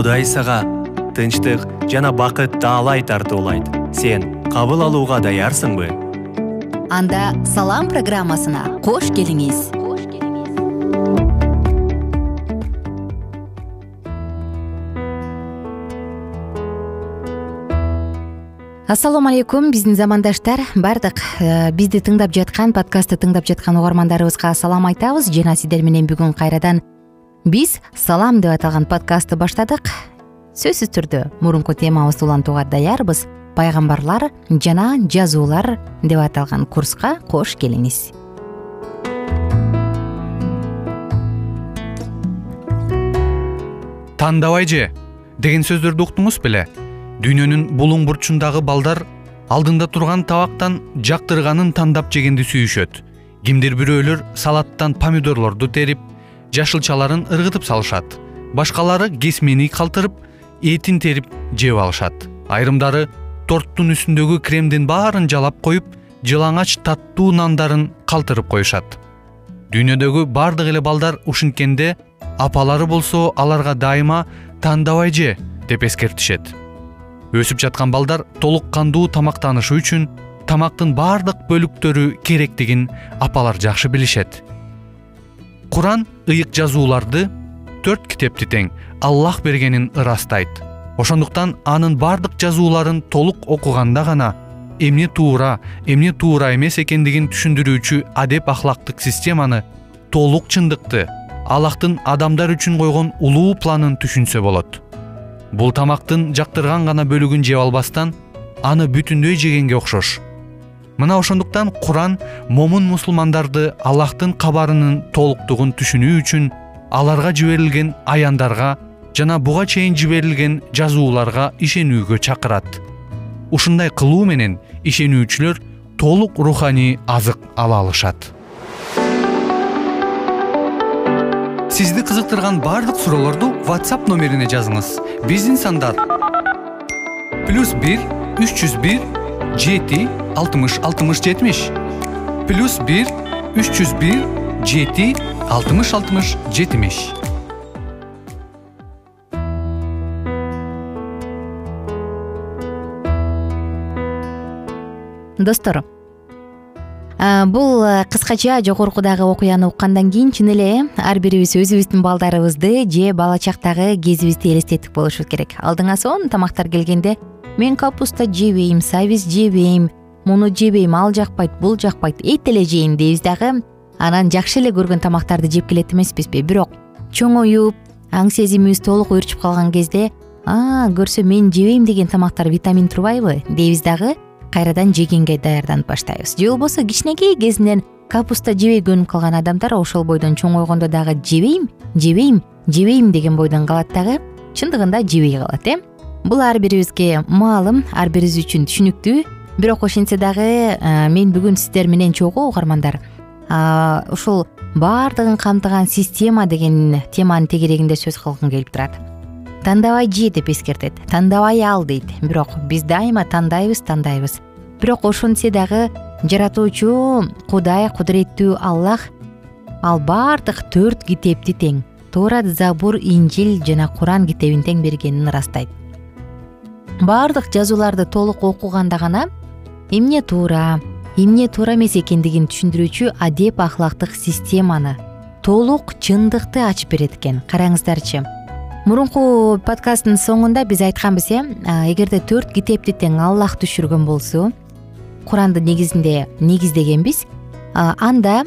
кудай сага тынчтык жана бакыт таалай тартуулайт. Сен кабыл алууга даярсыңбы? Анда салам программасына кош келиңиз. Ассалому алейкум биздин замандаштар баардык э, бизди тыңдап жаткан подкастты тыңдап жаткан угармандарыбызга салам айтабыз. Жана сиздер менен бүгүн кайрадан биз салам деп аталган подкастты баштадык. Сөзсүз түрдө мурунку темабызды улантууга даярбыз. Пайгамбарлар жана жазуулар деп аталган курска кош келиңиз. Тандабай же деген сөздөрдү уктуңуз беле? Дүйнөнүн булуң бурчундагы балдар алдында турган табактан жактырганын тандап жегенди сүйүшөт. Кимдир бирөөлөр салаттан помидорлорду терип жашылчаларын ыргытып салышат. Башкалары кесмени калтырып этин терип жеп алышат. Айрымдары торттун үстүндөгү кремдин баарын жалап коюп жылаңач таттуу нандарын калтырып коюшат. Дүйнөдөгү баардык эле балдар ушинткенде апалары болсо аларга дайыма тандабай же деп эскертишет. Өсүп жаткан балдар толук кандуу тамактанышы үчүн тамактын баардык бөлүктөрү керектигин апалар жакшы билишет куран ыйык жазууларды төрт китепти тең аллах бергенин ырастайт. Ошондуктан анын баардык жазууларын толук окуганда гана эмне туура эмне туура эмес экендигин түшүндүрүүчү адеп ахлактык системаны толук чындыкты аллахтын адамдар үчүн койгон улуу планын түшүнсө болот. Бул тамактын жактырган гана бөлүгүн жеп албастан аны бүтүндөй жегенге окшош мына ошондуктан куран момун мусулмандарды аллахтын кабарынын толуктугун түшүнүү үчүн аларга жиберилген аяндарга жана буга чейин жиберилген жазууларга ишенүүгө чакырат. Ушундай кылуу менен ишенүүчүлөр толук руханий азык ала алышат. Сизди кызыктырган баардык суроолорду whatsapp номерине жазыңыз. Биздин сандар плюс бир үч жүз бир жети алтымыш алтымыш жетимиш. Плюс бир үч жүз бир жети алтымыш алтымыш жетимиш. Достор бул кыскача жогоркудагы окуяны уккандан кийин чын эле ар бирибиз өзүбүздүн балдарыбызды же бала чактагы кезибизди элестеттик болушубуз керек. Алдыңа сонун тамактар келгенде мен капуста жебейм сабиз жебейм муну жебейм ал жакпайт бул жакпайт эт эле жейин дейбиз дагы. Анан жакшы эле көргөн тамактарды жеп келет эмеспизби бирок чоңоюп аң сезимибиз толук өөрчүп калган кезде көрсө мен жебейм деген тамактар витамин турбайбы? дейбиз дагы кайрадан жегенге даярданып баштайбыз. Же болбосо кичинекей кезинен капуста жебей көнүп калган адамдар ошол бойдон чоңойгондо дагы жебейм жебейм жебейм деген бойдон калат дагы чындыгында жебей калат э бул ар бирибизге маалым ар бирибиз үчүн түшүнүктүү. Бирок ошентсе дагы мен бүгүн сиздер менен чогуу угармандар. Ушул баардыгын камтыган система деген теманын тегерегинде сөз кылгым келип турат. Тандабай же деп эскертет. Тандабай ал дейт. Бирок биз дайыма тандайбыз тандайбыз бирок ошентсе дагы жаратуучу кудай кудуреттүү аллах ал баардык төрт китепти тең. Тоорат забур инжил жана куран китебин тең бергенин ырастайт баардык жазууларды толук окуганда гана эмне туура эмне туура эмес экендигин түшүндүрүүчү адеп ахлактык системаны толук чындыкты ачып берет экен. Караңыздарчы мурунку подкасттын соңунда биз айтканбыз э эгерде төрт китепти тең аллах түшүргөн болсо куранды негизинде негиздегенбиз анда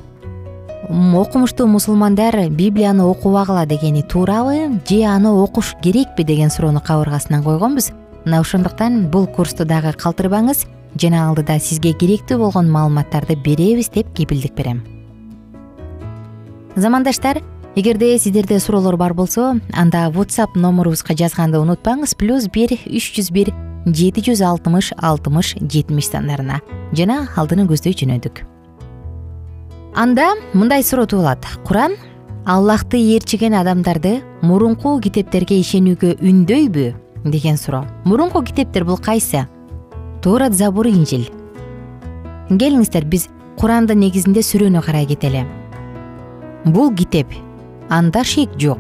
окумуштуу мусулмандар библияны окубагыла дегени туурабы же аны окуш керекпи деген суроону кабыргасынан койгонбуз мына ошондуктан бул курсту дагы калтырбаңыз жана алдыда сизге керектүү болгон маалыматтарды беребиз деп кепилдик берем. Замандаштар эгерде сиздерде суроолор бар болсо анда whatsapp номурубузга жазганды унутпаңыз плюс бир үч жүз бир жети жүз алтымыш алтымыш жетимиш сандарына жана алдыны көздөй жөнөдүк. Анда мындай суроо туулат. Куран аллахты ээрчиген адамдарды мурунку китептерге ишенүүгө үндөйбү деген суроо. Мурунку китептер бул кайсы? Тоорат забур инжил. Келиңиздер биз курандын негизинде сүрөнү карай кетели бул китеп анда шек жок.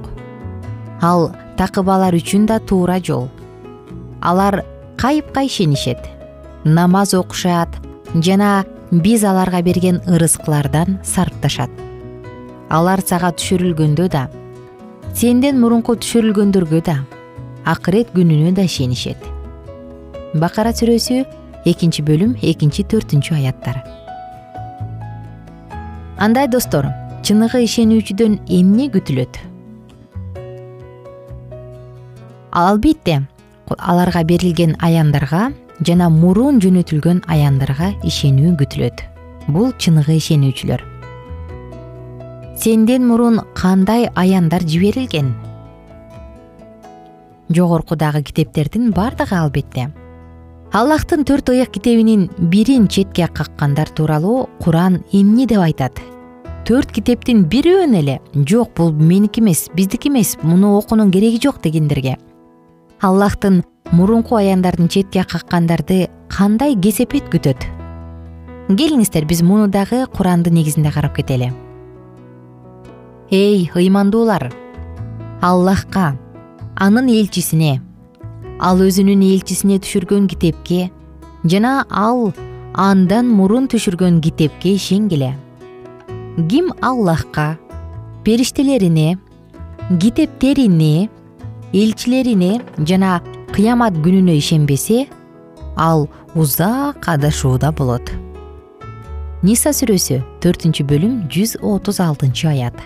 Ал такып алар үчүн да туура жол. Алар кайыпка ишенишет намаз окушат жана биз аларга берген ырыскылардан сарпташат. Алар сага түшүрүлгөндө да сенден мурунку түшүрүлгөндөргө да акырет күнүнө да ишенишет бакара сүрөсү экинчи бөлүм экинчи төртүнчү аяттар. Андай достор чыныгы ишенүүчүдөн эмне күтүлөт? Албетте аларга берилген аяндарга жана мурун жөнөтүлгөн аяндарга ишенүү күтүлөт. Бул чыныгы ишенүүчүлөр. Сенден мурун кандай аяндар жиберилген жогоркудагы китептердин бардыгы албетте. Аллахтын төрт ыйык китебинин бирин четке каккандар тууралуу куран эмне деп айтат? Төрт китептин бирөөнө эле жок бул меники эмес биздики эмес муну окуунун кереги жок дегендерге аллахтын мурунку аяндардын четке каккандарды кандай кесепет күтөт? Келиңиздер биз муну дагы курандын негизинде карап кетели. Эй ыймандуулар! Аллахка анын элчисине. Ал өзүнүн элчисине түшүргөн китепке жана ал андан мурун түшүргөн китепке ишенгиле ким аллахка периштелерине китептерине элчилерине жана кыямат күнүнө ишенбесе ал узак адашууда болот. Ниса сүрөсү төртүнчү бөлүм жүз отуз алтынчы аят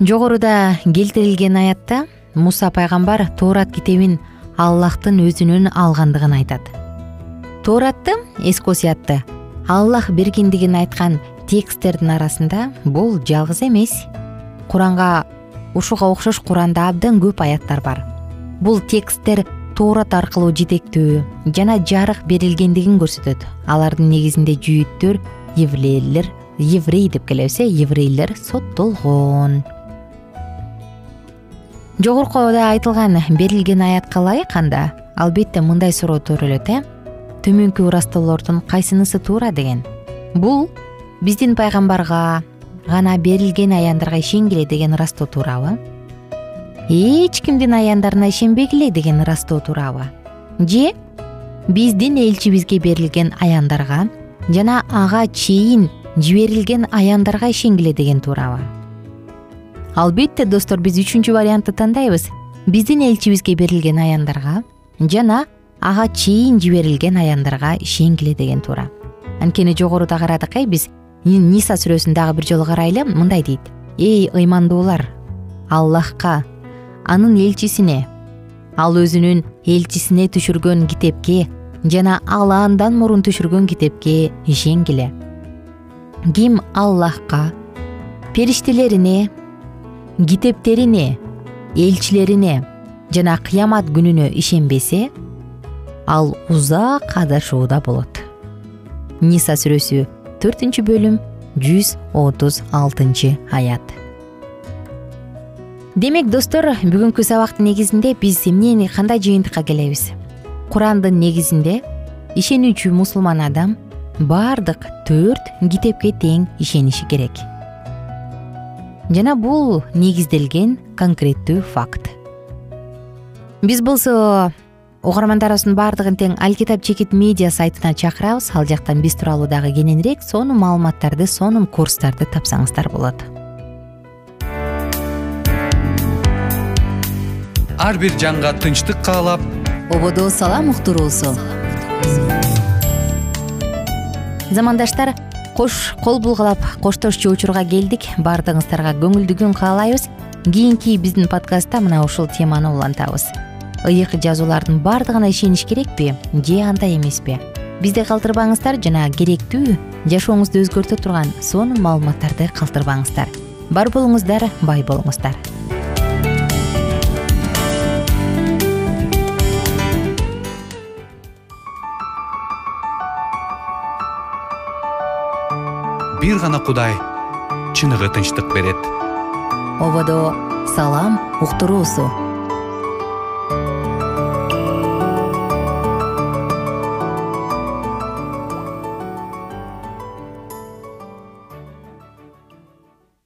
жогоруда келтирилген аятта муса пайгамбар тоорат китебин аллахтын өзүнөн алгандыгын айтат. Тооратты эски осуятты аллах бергендигин айткан тексттердин арасында бул жалгыз эмес. Куранга ушуга окшош куранда абдан көп аяттар бар. Бул тексттер тоорат аркылуу жетектөө жана жарык берилгендигин көрсөтөт. Алардын негизинде жүйүттөр еврейлер еврей деп келебиз э еврейлер соттолгон жогоркуда айтылган берилген аятка ылайык анда. Албетте мындай суроо төрөлөт э? Төмөнкү ырастоолордун кайсынысы туура деген. Бул биздин пайгамбарга гана берилген аяндарга ишенгиле деген ырастоо туурабы. Эч кимдин аяндарына ишенбегиле деген ырастоо туурабы. Же биздин элчибизге берилген аяндарга жана ага чейин жиберилген аяндарга ишенгиле деген туурабы албетте достор биз үчүнчү вариантты тандайбыз. Биздин элчибизге берилген аяндарга жана ага чейин жиберилген аяндарга ишенгиле деген туура. Анткени жогоруда карадык э биз ниса сүрөсүн дагы бир жолу карайлы мындай дейт. Эй ыймандуулар аллахка анын элчисине ал өзүнүн элчисине түшүргөн китепке жана ал андан мурун түшүргөн китепке ишенгиле ким аллахка периштелерине китептерине элчилерине жана кыямат күнүнө ишенбесе ал узак адашууда болот. Ниса сүрөсү төртүнчү бөлүм жүз отуз алтынчы аят. Демек достор бүгүнкү сабактын негизинде биз эмнени кандай жыйынтыкка келебиз? Курандын негизинде ишенүүчү мусулман адам баардык төрт китепке тең ишениши керек жана бул негизделген конкреттүү факт. Биз болсо угармандарыбыздын баардыгын тең алкитап чекит медиа сайтына чакырабыз. Ал жактан биз тууралуу дагы кененирээк сонун маалыматтарды сонун курстарды тапсаңыздар болот. Ар бир жанга тынчтык каалап. Ободо салам уктуруусу замандаштар кош кол булгалап коштошчу учурга келдик. Баардыгыңыздарга көңүлдүү күн каалайбыз. Кийинки биздин подкастта мына ушул теманы улантабыз. ыйык жазуулардын баардыгына ишениш керекпи? Же андай эмеспи? Бизди калтырбаңыздар жана керектүү жашооңузду өзгөртө турган сонун маалыматтарды калтырбаңыздар. Бар болуңуздар бай болуңуздар бир гана кудай чыныгы тынчтык берет. Ободо салам уктуруусу